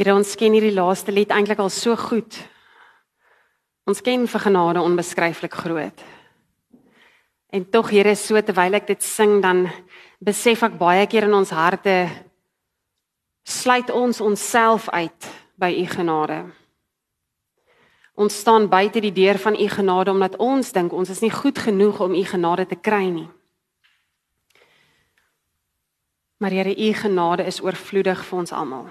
Here ons ken hierdie laaste lied eintlik al so goed. Ons ken vir genade onbeskryflik groot. En tog Here, so terwyl ek dit sing dan besef ek baie keer in ons harte sluit ons onsself uit by u genade. Ons staan buite die deur van u genade omdat ons dink ons is nie goed genoeg om u genade te kry nie. Maar Here, u genade is oorvloedig vir ons almal.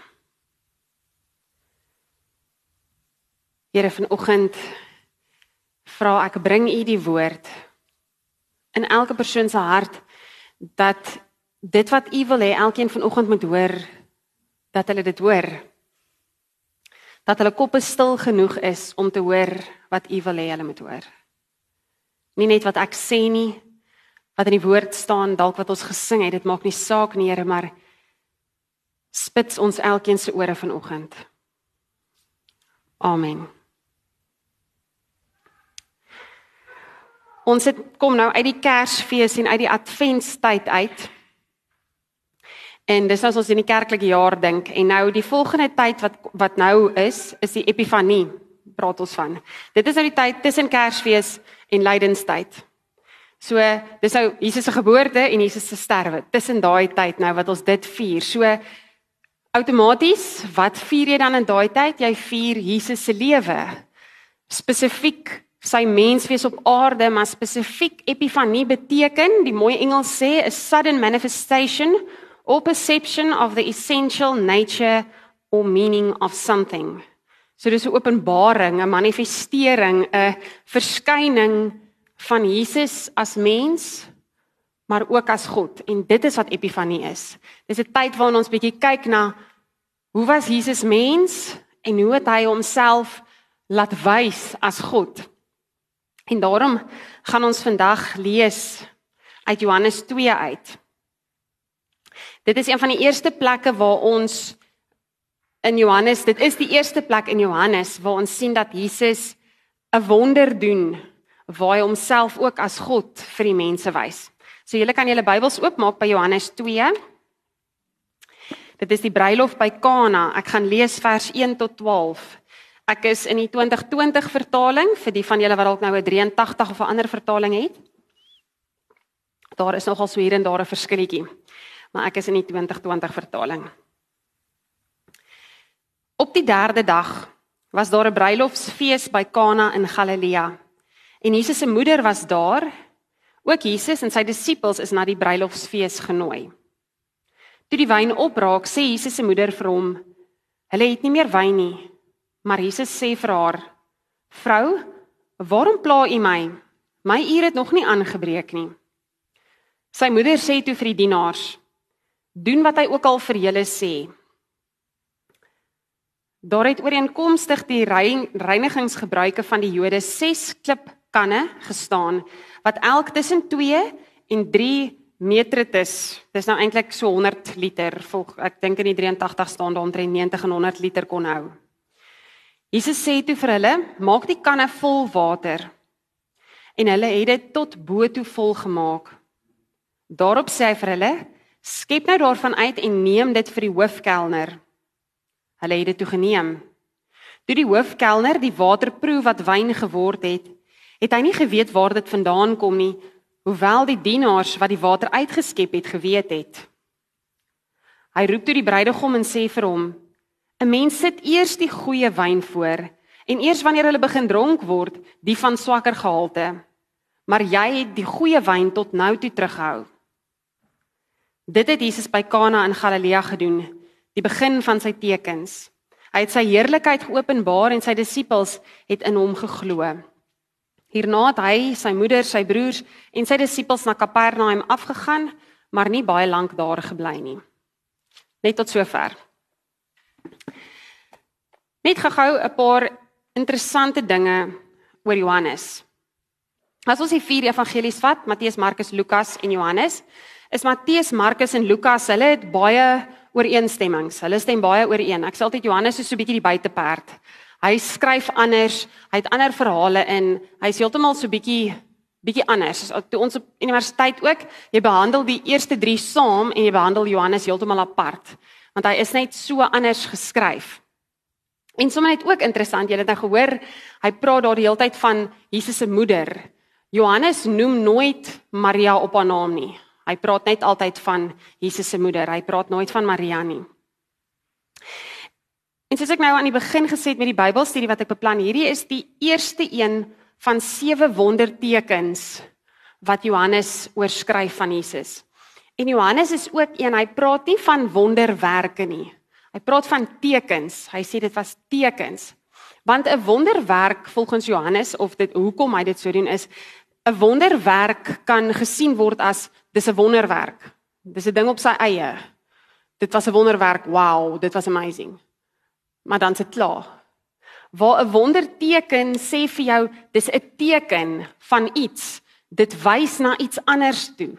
Here, vanoggend vra ek bring u die woord in elke persoon se hart dat dit wat u wil hê elkeen vanoggend moet hoor dat hulle dit hoor. Dat hulle koppe stil genoeg is om te hoor wat u wil hê hulle moet hoor. Nie net wat ek sê nie wat in die woord staan dalk wat ons gesing het dit maak nie saak nie Here maar spits ons elkeen se ore vanoggend. Amen Ons het kom nou uit die Kersfees en uit die Adventstyd uit. En dis as ons in die kerklike jaar dink en nou die volgende tyd wat wat nou is, is die Epifanie praat ons van. Dit is nou die tyd tussen Kersfees en Lydenstyd. So dis nou Jesus se geboorte en Jesus se sterwe. Tussen daai tyd nou wat ons dit vier. So outomaties, wat vier jy dan in daai tyd? Jy vier Jesus se lewe. Spesifiek sy menswees op aarde, maar spesifiek epifanie beteken, die mooi Engels sê, a sudden manifestation or perception of the essential nature or meaning of something. So dis 'n openbaring, 'n manifestering, 'n verskyning van Jesus as mens, maar ook as God. En dit is wat epifanie is. Dis 'n tyd waarin ons bietjie kyk na hoe was Jesus mens en hoe het hy homself laat wys as God? En daarom gaan ons vandag lees uit Johannes 2 uit. Dit is een van die eerste plekke waar ons in Johannes, dit is die eerste plek in Johannes waar ons sien dat Jesus 'n wonder doen waar hy homself ook as God vir die mense wys. So julle kan julle Bybels oopmaak by Johannes 2. Dit is die bruilof by Kana. Ek gaan lees vers 1 tot 12. Ek is in die 2020 vertaling vir die van julle wat dalk nou 'n 83 of 'n ander vertaling het. Daar is nogal so hier en daar 'n verskilletjie. Maar ek is in die 2020 vertaling. Op die 3de dag was daar 'n bruilofsfees by Kana in Galilea. En Jesus se moeder was daar. Ook Jesus en sy disippels is na die bruilofsfees genooi. Toe die wyn opraak, sê Jesus se moeder vir hom: "Hulle het nie meer wyn nie." Maar Jesus sê vir haar: "Vrou, waarom pla u my? My uur het nog nie aangebreek nie." Sy moeder sê toe vir die dienaars: "Doen wat hy ook al vir julle sê." Daar het ooreenkomstig die reinigingsgebruike van die Jode 6 klipkanne gestaan wat elk tussen 2 en 3 metritus. Dis nou eintlik so 100 liter. Volg ek dink in die 83 staan daar omtrent 90 en 100 liter kon hou. Jesus sê toe vir hulle: "Maak die kanne vol water." En hulle het dit tot bo toe vol gemaak. Daarop sê hy vir hulle: "Skep nou daarvan uit en neem dit vir die hoofkelner." Hulle het dit toe geneem. Toe die hoofkelner die water proe wat wyn geword het, het hy nie geweet waar dit vandaan kom nie, hoewel die dienaars wat die water uitgeskep het geweet het. Hy roep toe die bruidegom en sê vir hom: 'n Mens sit eers die goeie wyn voor en eers wanneer hulle begin dronk word, die van swakker gehalte. Maar jy het die goeie wyn tot nou toe teruggehou. Dit het Jesus by Kana in Galilea gedoen, die begin van sy tekens. Hy het sy heerlikheid geopenbaar en sy disippels het in hom geglo. Hierna het hy, sy moeder, sy broers en sy disippels na Kapernaum afgegaan, maar nie baie lank daar gebly nie. Net tot sover. Net gou 'n paar interessante dinge oor Johannes. As ons die vier evangelies vat, Matteus, Markus, Lukas en Johannes, is Matteus, Markus en Lukas, hulle het baie ooreenstemmings. Hulle stem baie ooreen. Ek sê altyd Johannes is so 'n bietjie die buiteperd. Hy skryf anders, hy het ander verhale in. Hy's heeltemal so 'n bietjie bietjie anders. Toe ons op universiteit ook, jy behandel die eerste 3 saam en jy behandel Johannes heeltemal apart, want hy is net so anders geskryf. En sommer net ook interessant, julle het nou gehoor, hy praat daar die hele tyd van Jesus se moeder. Johannes noem nooit Maria op haar naam nie. Hy praat net altyd van Jesus se moeder. Hy praat nooit van Maria nie. En soos ek nou aan die begin gesê het met die Bybelstudie wat ek beplan, hierdie is die eerste een van sewe wondertekens wat Johannes oorskryf van Jesus. En Johannes is ook een, hy praat nie van wonderwerke nie. Hy praat van tekens. Hy sê dit was tekens. Want 'n wonderwerk volgens Johannes of dit hoekom hy dit so doen is 'n wonderwerk kan gesien word as dis 'n wonderwerk. Dis 'n ding op sy eie. Dit was 'n wonderwerk. Wow, dit was amazing. Maar dan se klaar. Waar 'n wonderteken sê vir jou dis 'n teken van iets. Dit wys na iets anders toe.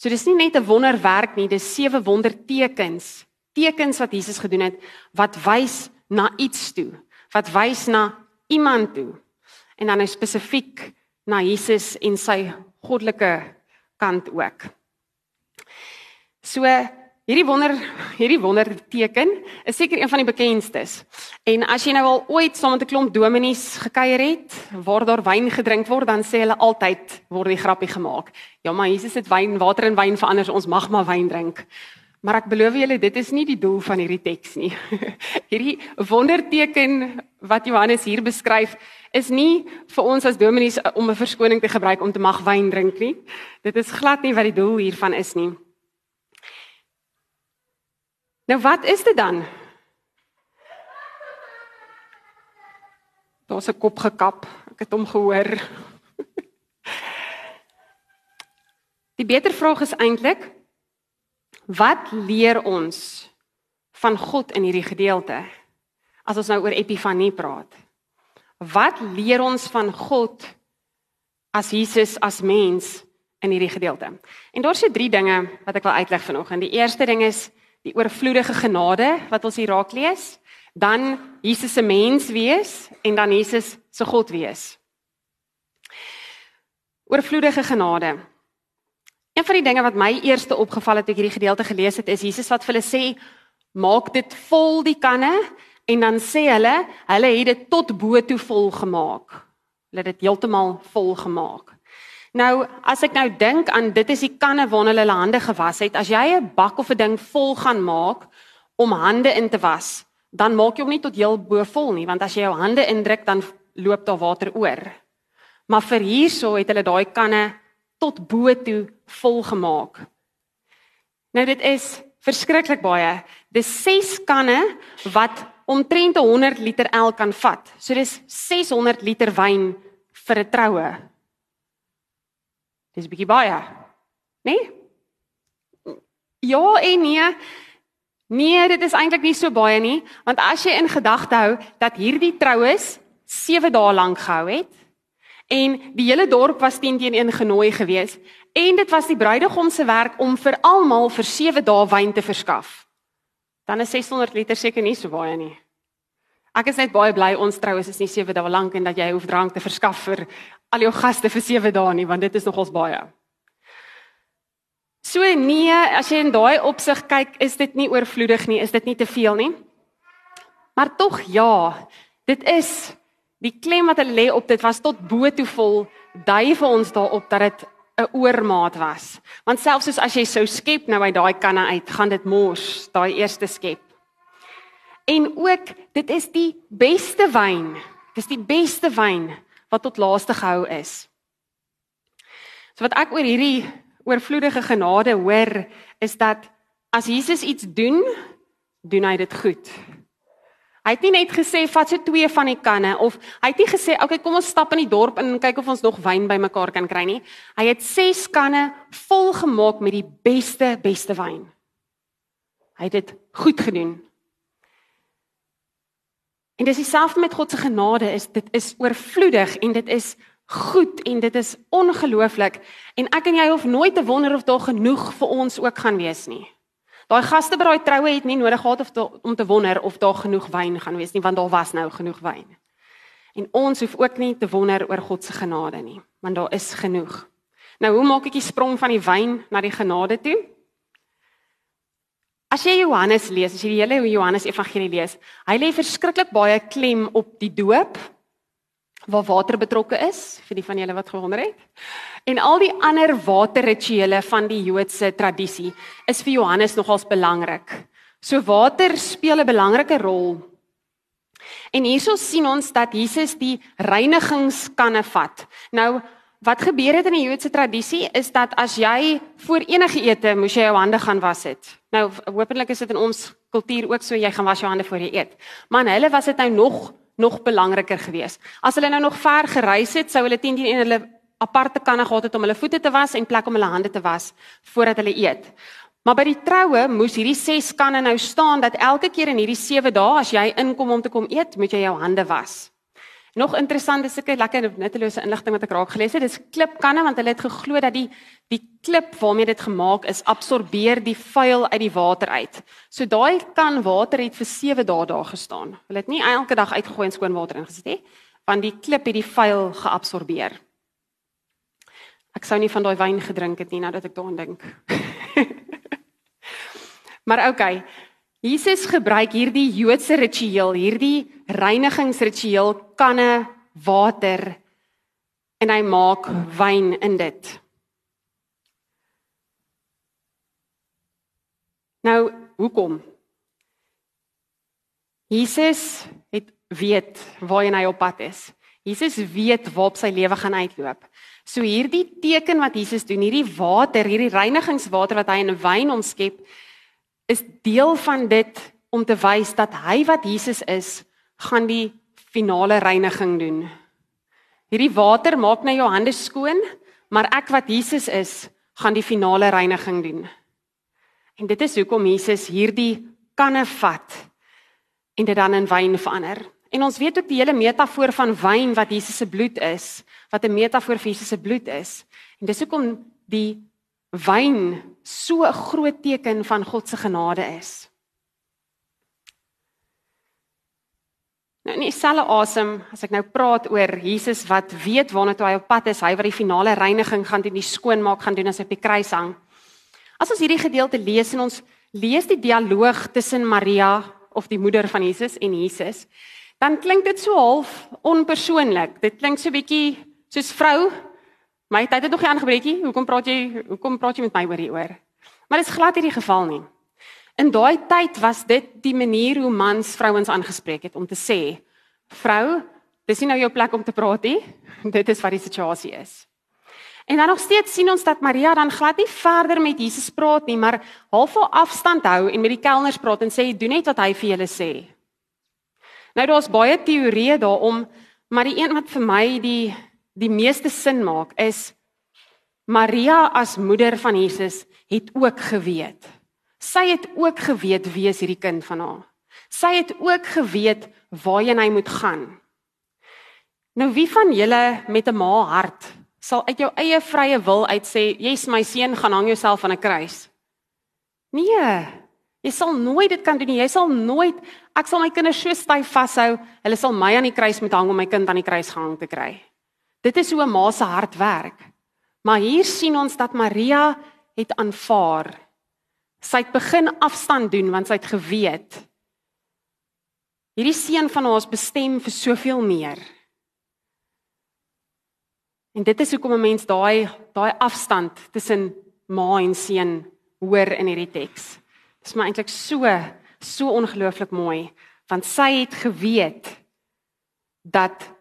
So dis nie net 'n wonderwerk nie, dis sewe wondertekens tekens wat Jesus gedoen het wat wys na iets toe, wat wys na iemand toe. En dan spesifiek na Jesus en sy goddelike kant ook. So hierdie wonder hierdie wonderteken is seker een van die bekendstes. En as jy nou al ooit saam met 'n klomp dominees gekuier het waar daar wyn gedrink word, dan sê hulle altyd word die grappie gemaak. Ja, maar Jesus het wyn, water in wyn verander, ons mag maar wyn drink. Maar ek beloof julle dit is nie die doel van hierdie teks nie. hierdie wonderteken wat Johannes hier beskryf is nie vir ons as dominees om 'n verskoning te gebruik om te mag wyn drink nie. Dit is glad nie wat die doel hiervan is nie. Nou wat is dit dan? Daar's 'n kop gekap. Ek het hom gehoor. Die beter vraag is eintlik Wat leer ons van God in hierdie gedeelte? As ons nou oor epifanie praat. Wat leer ons van God as Jesus as mens in hierdie gedeelte? En daar's se drie dinge wat ek wil uitleg vanoggend. Die eerste ding is die oorvloedige genade wat ons hier raak lees, dan Jesus se mens wees en dan Jesus se God wees. Oorvloedige genade. Een van die dinge wat my eerste opgeval het toe ek hierdie gedeelte gelees het, is Jesus wat vir hulle sê: "Maak dit vol die kanne." En dan sê hulle, hulle het dit tot bo toe vol gemaak. Hulle het dit heeltemal vol gemaak. Nou, as ek nou dink aan dit is die kanne waarna hulle hulle hande gewas het. As jy 'n bak of 'n ding vol gaan maak om hande in te was, dan maak jy hom nie tot heel bo vol nie, want as jy jou hande indruk dan loop daar water oor. Maar vir hierso het hulle daai kanne tot bo toe vol gemaak. Nou dit is verskriklik baie. Dis 6 kanne wat omtrent 100 liter elk kan vat. So dis 600 liter wyn vir 'n troue. Dis 'n bietjie baie. Né? Nee? Ja en nee. Nee, dit is eintlik nie so baie nie, want as jy in gedagte hou dat hierdie troues 7 dae lank gehou het, en die hele dorp was teen teen een genooi gewees en dit was die bruidegom se werk om vir almal vir 7 dae wyn te verskaf. Dan is 600 liter seker nie so baie nie. Ek is net baie bly ons troues is nie 7 dae lank en dat jy hoef drank te verskaf vir al jou gaste vir 7 dae nie want dit is nogals baie. So nee, as jy in daai opsig kyk, is dit nie oorvloedig nie, is dit nie te veel nie. Maar tog ja, dit is Die klem wat hulle lê op dit was tot bo toe vol, dui vir ons daarop dat dit 'n oormaat was. Want selfs soos as jy sou skep nou uit daai kanne uit, gaan dit mors, daai eerste skep. En ook dit is die beste wyn. Dis die beste wyn wat tot laaste gehou is. So wat ek oor hierdie oorvloedige genade hoor is dat as Jesus iets doen, doen hy dit goed. Hy het nie net gesê vat so twee van die kanne of hy het nie gesê okay kom ons stap in die dorp en kyk of ons nog wyn bymekaar kan kry nie. Hy het 6 kanne vol gemaak met die beste beste wyn. Hy het dit goed gedoen. En dis dieselfde met God se genade is dit is oorvloedig en dit is goed en dit is ongelooflik en ek en jy hoef nooit te wonder of daar genoeg vir ons ook gaan wees nie. Daai gaste by daai troue het nie nodig gehad of te, om te wonder of daar genoeg wyn gaan wees nie, want daar was nou genoeg wyn. En ons hoef ook nie te wonder oor God se genade nie, want daar is genoeg. Nou hoe maak ek die sprong van die wyn na die genade toe? As jy Johannes lees, as jy die hele Johannes Evangelie lees, hy lê verskriklik baie klem op die doop waar water betrokke is, vir die van julle wat gewonder het. En al die ander waterrituele van die Joodse tradisie is vir Johannes nogals belangrik. So water speel 'n belangrike rol. En hierso sien ons dat Jesus die reinigingskanne vat. Nou wat gebeur het in die Joodse tradisie is dat as jy voor enige ete moes jy jou hande gaan was het. Nou hopelik is dit in ons kultuur ook so jy gaan was jou hande voor jy eet. Maar in hulle was dit nou nog nog belangriker geweest. As hulle nou nog ver gereis het, sou hulle teen die en hulle aparte kanne gehad het om hulle voete te was en plek om hulle hande te was voordat hulle eet. Maar by die troue moes hierdie 6 kanne nou staan dat elke keer in hierdie 7 dae as jy inkom om te kom eet, moet jy jou hande was. Nog interessant is seker lekker nuttelose inligting wat ek raak gelees het. Dis klipkanne want hulle het geglo dat die die klip waarmee dit gemaak is absorbeer die vuil uit die water uit. So daai kan water het vir 7 dae daar gestaan. Hulle het nie elke dag uitgegooi en skoon water ingesit nie, want die klip het die vuil geabsorbeer. Ek sou nie van daai wyn gedrink het nie nadat ek daaraan dink. maar okay. Jesus gebruik hierdie Joodse ritueel, hierdie reinigingsritueel kanne water en hy maak wyn in dit. Nou, hoekom? Jesus het weet waarheen hy op pad is. Jesus weet waar op sy lewe gaan uitloop. So hierdie teken wat Jesus doen, hierdie water, hierdie reinigingswater wat hy in wyn omskep, is deel van dit om te wys dat hy wat Jesus is, gaan die finale reiniging doen. Hierdie water maak nou jou hande skoon, maar ek wat Jesus is, gaan die finale reiniging doen. En dit is hoekom Jesus hierdie kanne vat en dit dan in wyn verander. En ons weet ook die hele metafoor van wyn wat Jesus se bloed is, wat 'n metafoor vir Jesus se bloed is. En dis hoekom die wyn so 'n groot teken van God se genade is. Nou nie selle asem as ek nou praat oor Jesus wat weet waarna toe hy op pad is, hy wat die finale reiniging gaan doen, die skoonmaak gaan doen as hy op die kruis hang. As ons hierdie gedeelte lees en ons lees die dialoog tussen Maria of die moeder van Jesus en Jesus, dan klink dit so half onpersoonlik. Dit klink so bietjie soos vrou, My tyd het nog nie aangebreekie. Hoekom praat jy hoekom praat jy met my oor hieroor? Maar dit is glad nie die geval nie. In daai tyd was dit die manier hoe mans vrouens aangespreek het om te sê: "Vrou, dis nie nou jou plek om te praat nie. Dit is wat die situasie is." En dan nog steeds sien ons dat Maria dan glad nie verder met Jesus praat nie, maar half op afstand hou en met die kelners praat en sê: "Doen net wat hy vir julle sê." Nou daar's baie teorieë daarom, maar die een wat vir my die die meeste sin maak is Maria as moeder van Jesus het ook geweet. Sy het ook geweet wie is hierdie kind van haar. Sy het ook geweet waarheen hy moet gaan. Nou wie van julle met 'n ma hart sal uit jou eie vrye wil uit sê, "Jy's my seun, gaan hang jouself aan 'n kruis." Nee. Jy sal nooit dit kan doen nie. Jy sal nooit ek sal my kinders so styf vashou, hulle sal my aan die kruis moet hang om my kind aan die kruis gehang te kry. Dit is hoe 'n ma se hart werk. Maar hier sien ons dat Maria het aanvaar. Sy het begin afstand doen want sy het geweet hierdie seun van haar is bestem vir soveel meer. En dit is hoekom 'n mens daai daai afstand tussen ma en seun hoor in hierdie teks. Dit is maar eintlik so so ongelooflik mooi want sy het geweet dat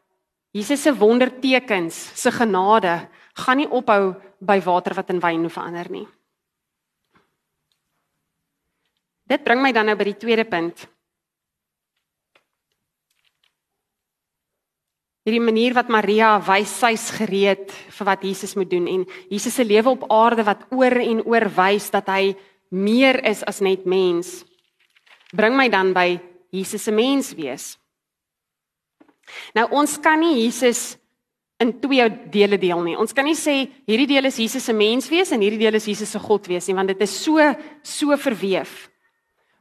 Jesus se wondertekens, se genade gaan nie ophou by water wat in wyn verander nie. Dit bring my dan nou by die tweede punt. Hierdie manier wat Maria wys sy's gereed vir wat Jesus moet doen en Jesus se lewe op aarde wat oor en oor wys dat hy meer is as net mens. Bring my dan by Jesus se mens wees. Nou ons kan nie Jesus in twee dele deel nie. Ons kan nie sê hierdie deel is Jesus se mens wees en hierdie deel is Jesus se God wees nie, want dit is so so verweef.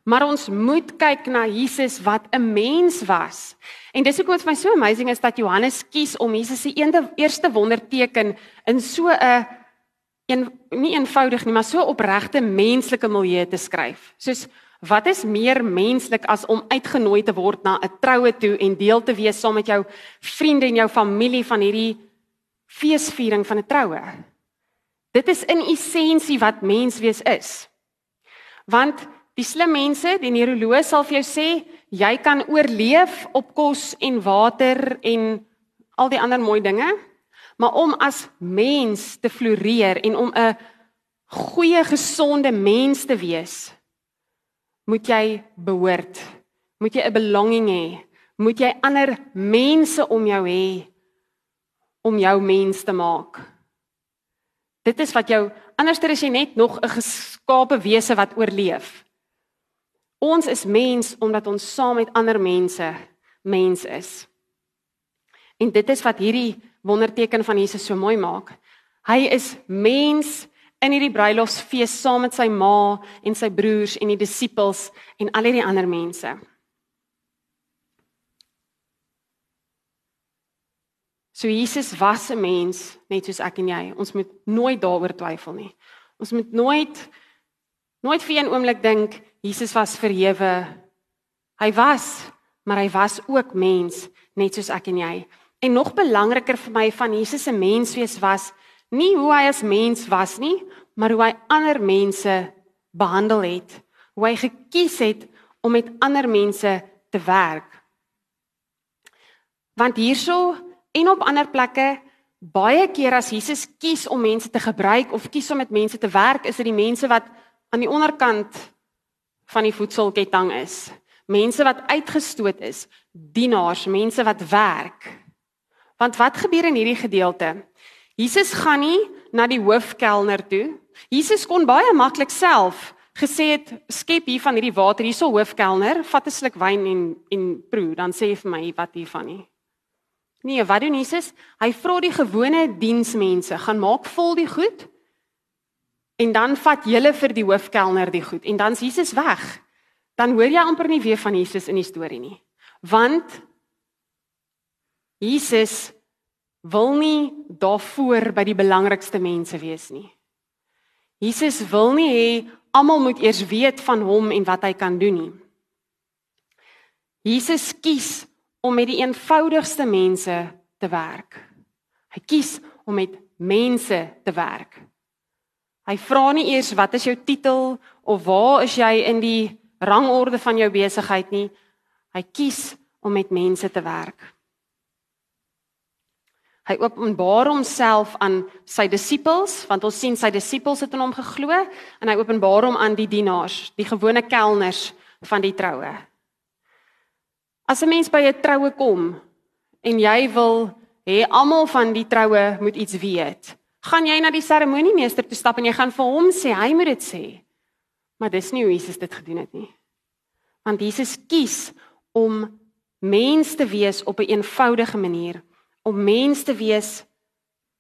Maar ons moet kyk na Jesus wat 'n mens was. En dis hoekom dit vir my so amazing is dat Johannes kies om Jesus se eerste wonderteken in so 'n een nie eenvoudig nie, maar so opregte menslike milieu te skryf. Soos wat is meer menslik as om uitgenooi te word na 'n troue toe en deel te wees saam met jou vriende en jou familie van hierdie feesviering van 'n troue? Dit is in essensie wat menswees is. Want die slim mense, die neuroloog sal vir jou sê, jy kan oorleef op kos en water en al die ander mooi dinge, maar om as mens te floreer en om 'n goeie gesonde mens te wees, moet jy behoort. Moet jy 'n belonging hê. Moet jy ander mense om jou hê om jou mens te maak. Dit is wat jou anderster is jy net nog 'n geskape wese wat oorleef. Ons is mens omdat ons saam met ander mense mens is. En dit is wat hierdie wonderteken van Jesus so mooi maak. Hy is mens in hierdie bruilofsfees saam met sy ma en sy broers en die disippels en al die ander mense. So Jesus was 'n mens net soos ek en jy. Ons moet nooit daaroor twyfel nie. Ons moet nooit nooit vir een oomblik dink Jesus was verhewe. Hy was, maar hy was ook mens net soos ek en jy. En nog belangriker vir my van Jesus se menswees was nie hoe hy as mens was nie, maar hoe hy ander mense behandel het, hoe hy gekies het om met ander mense te werk. Want hierso en op ander plekke baie keer as Jesus kies om mense te gebruik of kies om met mense te werk, is dit die mense wat aan die onderkant van die voedselketting is. Mense wat uitgestoot is, dienaars, mense wat werk. Want wat gebeur in hierdie gedeelte? Jesus gaan nie na die hoofkelner toe. Jesus kon baie maklik self gesê het skep hier van hierdie water hierso hoofkelner, vat 'n sluk wyn en en proe, dan sê vir my wat hiervan nie. Nee, wat doen Jesus? Hy vra die gewone diensmense, gaan maak vol die goed. En dan vat julle vir die hoofkelner die goed en dan's Jesus weg. Dan hoor jy amper nie weer van Jesus in die storie nie. Want Jesus wil nie daarvoor by die belangrikste mense wees nie. Jesus wil nie hê almal moet eers weet van hom en wat hy kan doen nie. Jesus kies om met die eenvoudigste mense te werk. Hy kies om met mense te werk. Hy vra nie eers wat is jou titel of waar is jy in die rangorde van jou besigheid nie. Hy kies om met mense te werk. Hy openbaar homself aan sy disippels, want ons sien sy disippels het in hom geglo en hy openbaar hom aan die dienaars, die gewone kelners van die troue. As 'n mens by 'n troue kom en jy wil hê almal van die troue moet iets weet, gaan jy na die seremoniemeester toe stap en jy gaan vir hom sê hy moet dit sê. Maar dis nie hoe Jesus dit gedoen het nie. Want Jesus kies om mens te wees op 'n een eenvoudige manier om mens te wees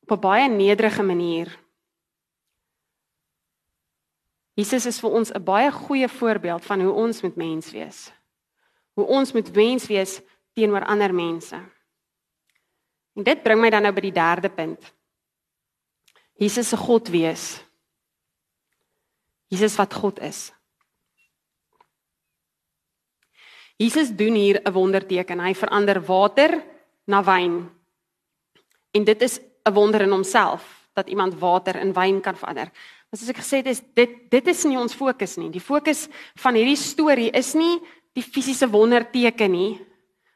op 'n baie nederige manier. Jesus is vir ons 'n baie goeie voorbeeld van hoe ons met mens wees. Hoe ons met mens wees teenoor ander mense. En dit bring my dan nou by die derde punt. Jesus se God wees. Jesus wat God is. Jesus doen hier 'n wonderteken. Hy verander water na wyn. En dit is 'n wonder in homself dat iemand water in wyn kan verander. Maar soos ek gesê het, is dit dit is nie ons fokus nie. Die fokus van hierdie storie is nie die fisiese wonderteken nie,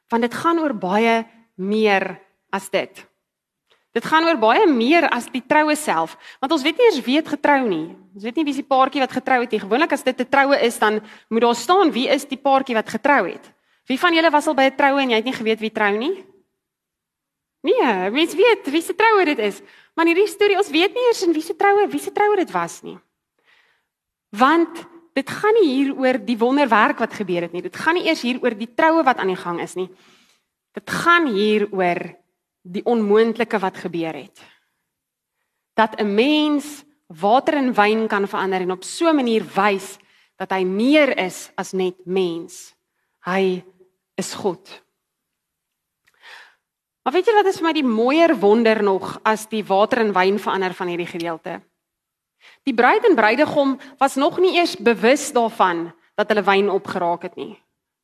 want dit gaan oor baie meer as dit. Dit gaan oor baie meer as die troue self, want ons weet nie eers wie het getrou nie. Ons weet nie wie die paartjie wat getrou het nie. Gewoonlik as dit 'n troue is, dan moet daar staan wie is die paartjie wat getrou het. Wie van julle was al by 'n troue en jy het nie geweet wie trou nie? Nee, mens weet wie se troue dit is. Maar in hierdie storie ons weet nie eers in wie se troue, wie se troue dit was nie. Want dit gaan nie hier oor die wonderwerk wat gebeur het nie. Dit gaan nie eers hier oor die troue wat aan die gang is nie. Dit gaan hier oor die onmoontlike wat gebeur het. Dat 'n mens water in wyn kan verander en op so 'n manier wys dat hy meer is as net mens. Hy is God. Maar weet jy wat is vir my die mooier wonder nog as die water in wyn verander van hierdie gedeelte? Die bruid en bruidegom was nog nie eers bewus daarvan dat hulle wyn opgeraak het nie.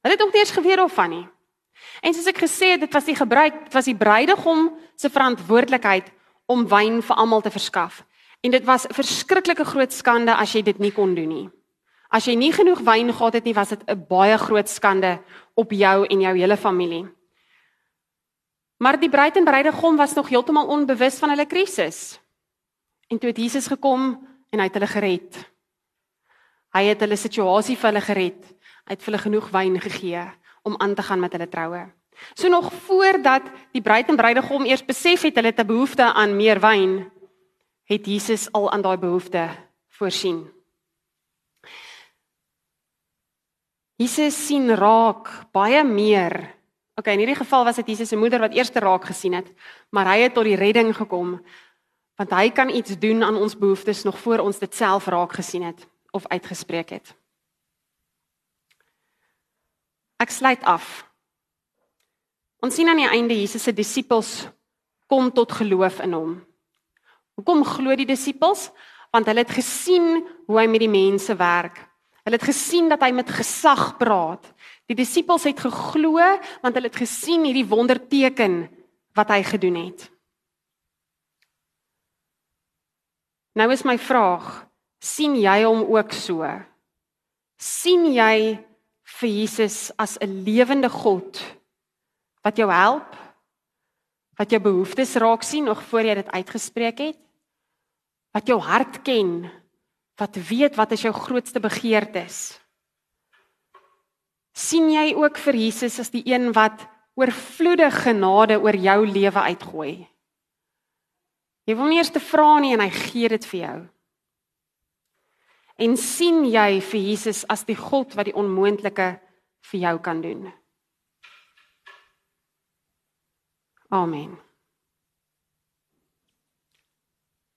Hulle het ook nie eers geweet daarvan nie. En soos ek gesê het, dit was die gebruik, dit was die bruidegom se verantwoordelikheid om wyn vir almal te verskaf. En dit was 'n verskriklike groot skande as jy dit nie kon doen nie. As jy nie genoeg wyn gehad het nie, was dit 'n baie groot skande op jou en jou hele familie. Maar die bruid en bruidegom was nog heeltemal onbewus van hulle krisis. En toe het Jesus gekom en hy het hulle gered. Hy het hulle situasie vir hulle gered. Hy het vir hulle genoeg wyn gegee om aan te gaan met hulle troue. So nog voordat die bruid en bruidegom eers besef het hulle het 'n behoefte aan meer wyn, het Jesus al aan daai behoefte voorsien. Jesus sien raak baie meer. Okay, in hierdie geval was dit Jesus se moeder wat eers raak gesien het, maar hy het tot die redding gekom want hy kan iets doen aan ons behoeftes nog voor ons dit self raak gesien het of uitgespreek het. Ek sluit af. Ons sien aan die einde Jesus se disippels kom tot geloof in hom. Hoekom glo die disippels? Want hulle het gesien hoe hy met die mense werk. Hulle het gesien dat hy met gesag praat. Die disippels het geglo want hulle het gesien hierdie wonderteken wat hy gedoen het. Nou is my vraag, sien jy hom ook so? sien jy vir Jesus as 'n lewende God wat jou help? Wat jou behoeftes raak sien nog voor jy dit uitgespreek het? Wat jou hart ken? Wat weet wat is jou grootste begeertes? Sien jy ook vir Jesus as die een wat oorvloedige genade oor jou lewe uitgooi? Jy wil nie eers te vra nie en hy gee dit vir jou. En sien jy vir Jesus as die God wat die onmoontlike vir jou kan doen? Amen.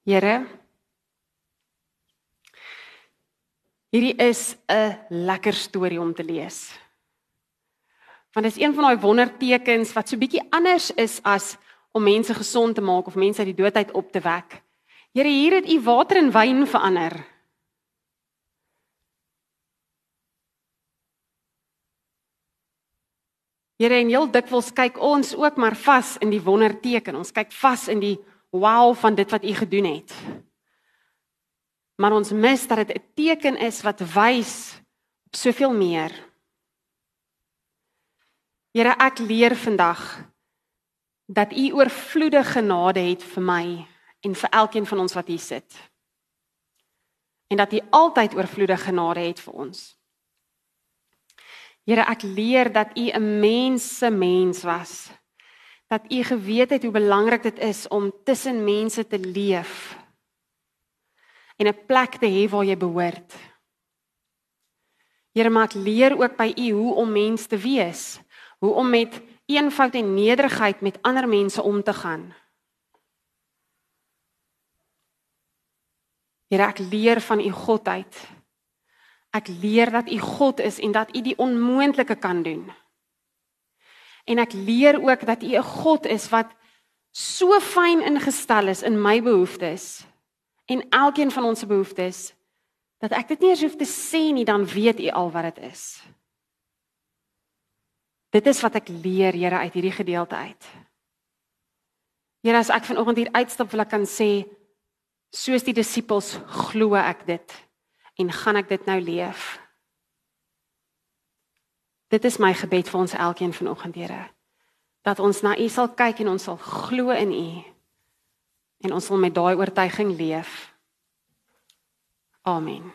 Here Hierdie is 'n lekker storie om te lees. Want dit is een van daai wondertekens wat so bietjie anders is as om mense gesond te maak of mense uit die dood uit op te wek. Here, hier het U water in wyn verander. Here, en heel dikwels kyk ons ook maar vas in die wonderteken. Ons kyk vas in die wow van dit wat U gedoen het. Maar ons mis dat dit 'n teken is wat wys op soveel meer. Here, ek leer vandag dat U oorvloedige genade het vir my en vir elkeen van ons wat hier sit. En dat U altyd oorvloedige genade het vir ons. Here, ek leer dat U 'n mense mens was. Dat U geweet het hoe belangrik dit is om tussen mense te leef en 'n plek te hê waar jy behoort. Here, maak leer ook by U hoe om mens te wees, hoe om met eenvoud en nederigheid met ander mense om te gaan. Here, ek leer van u godheid. Ek leer dat u God is en dat u die onmoontlike kan doen. En ek leer ook dat u 'n God is wat so fyn ingestel is in my behoeftes en elkeen van ons se behoeftes dat ek dit nie eens hoef te sê nie dan weet u al wat dit is. Dit is wat ek leer, Here, uit hierdie gedeelte uit. Here, as ek vanoggend hier uitstap, wil ek kan sê soos die disippels glo ek dit en gaan ek dit nou leef. Dit is my gebed vir ons elkeen vanoggend, Here, dat ons na U sal kyk en ons sal glo in U en ons sal met daai oortuiging leef. Amen.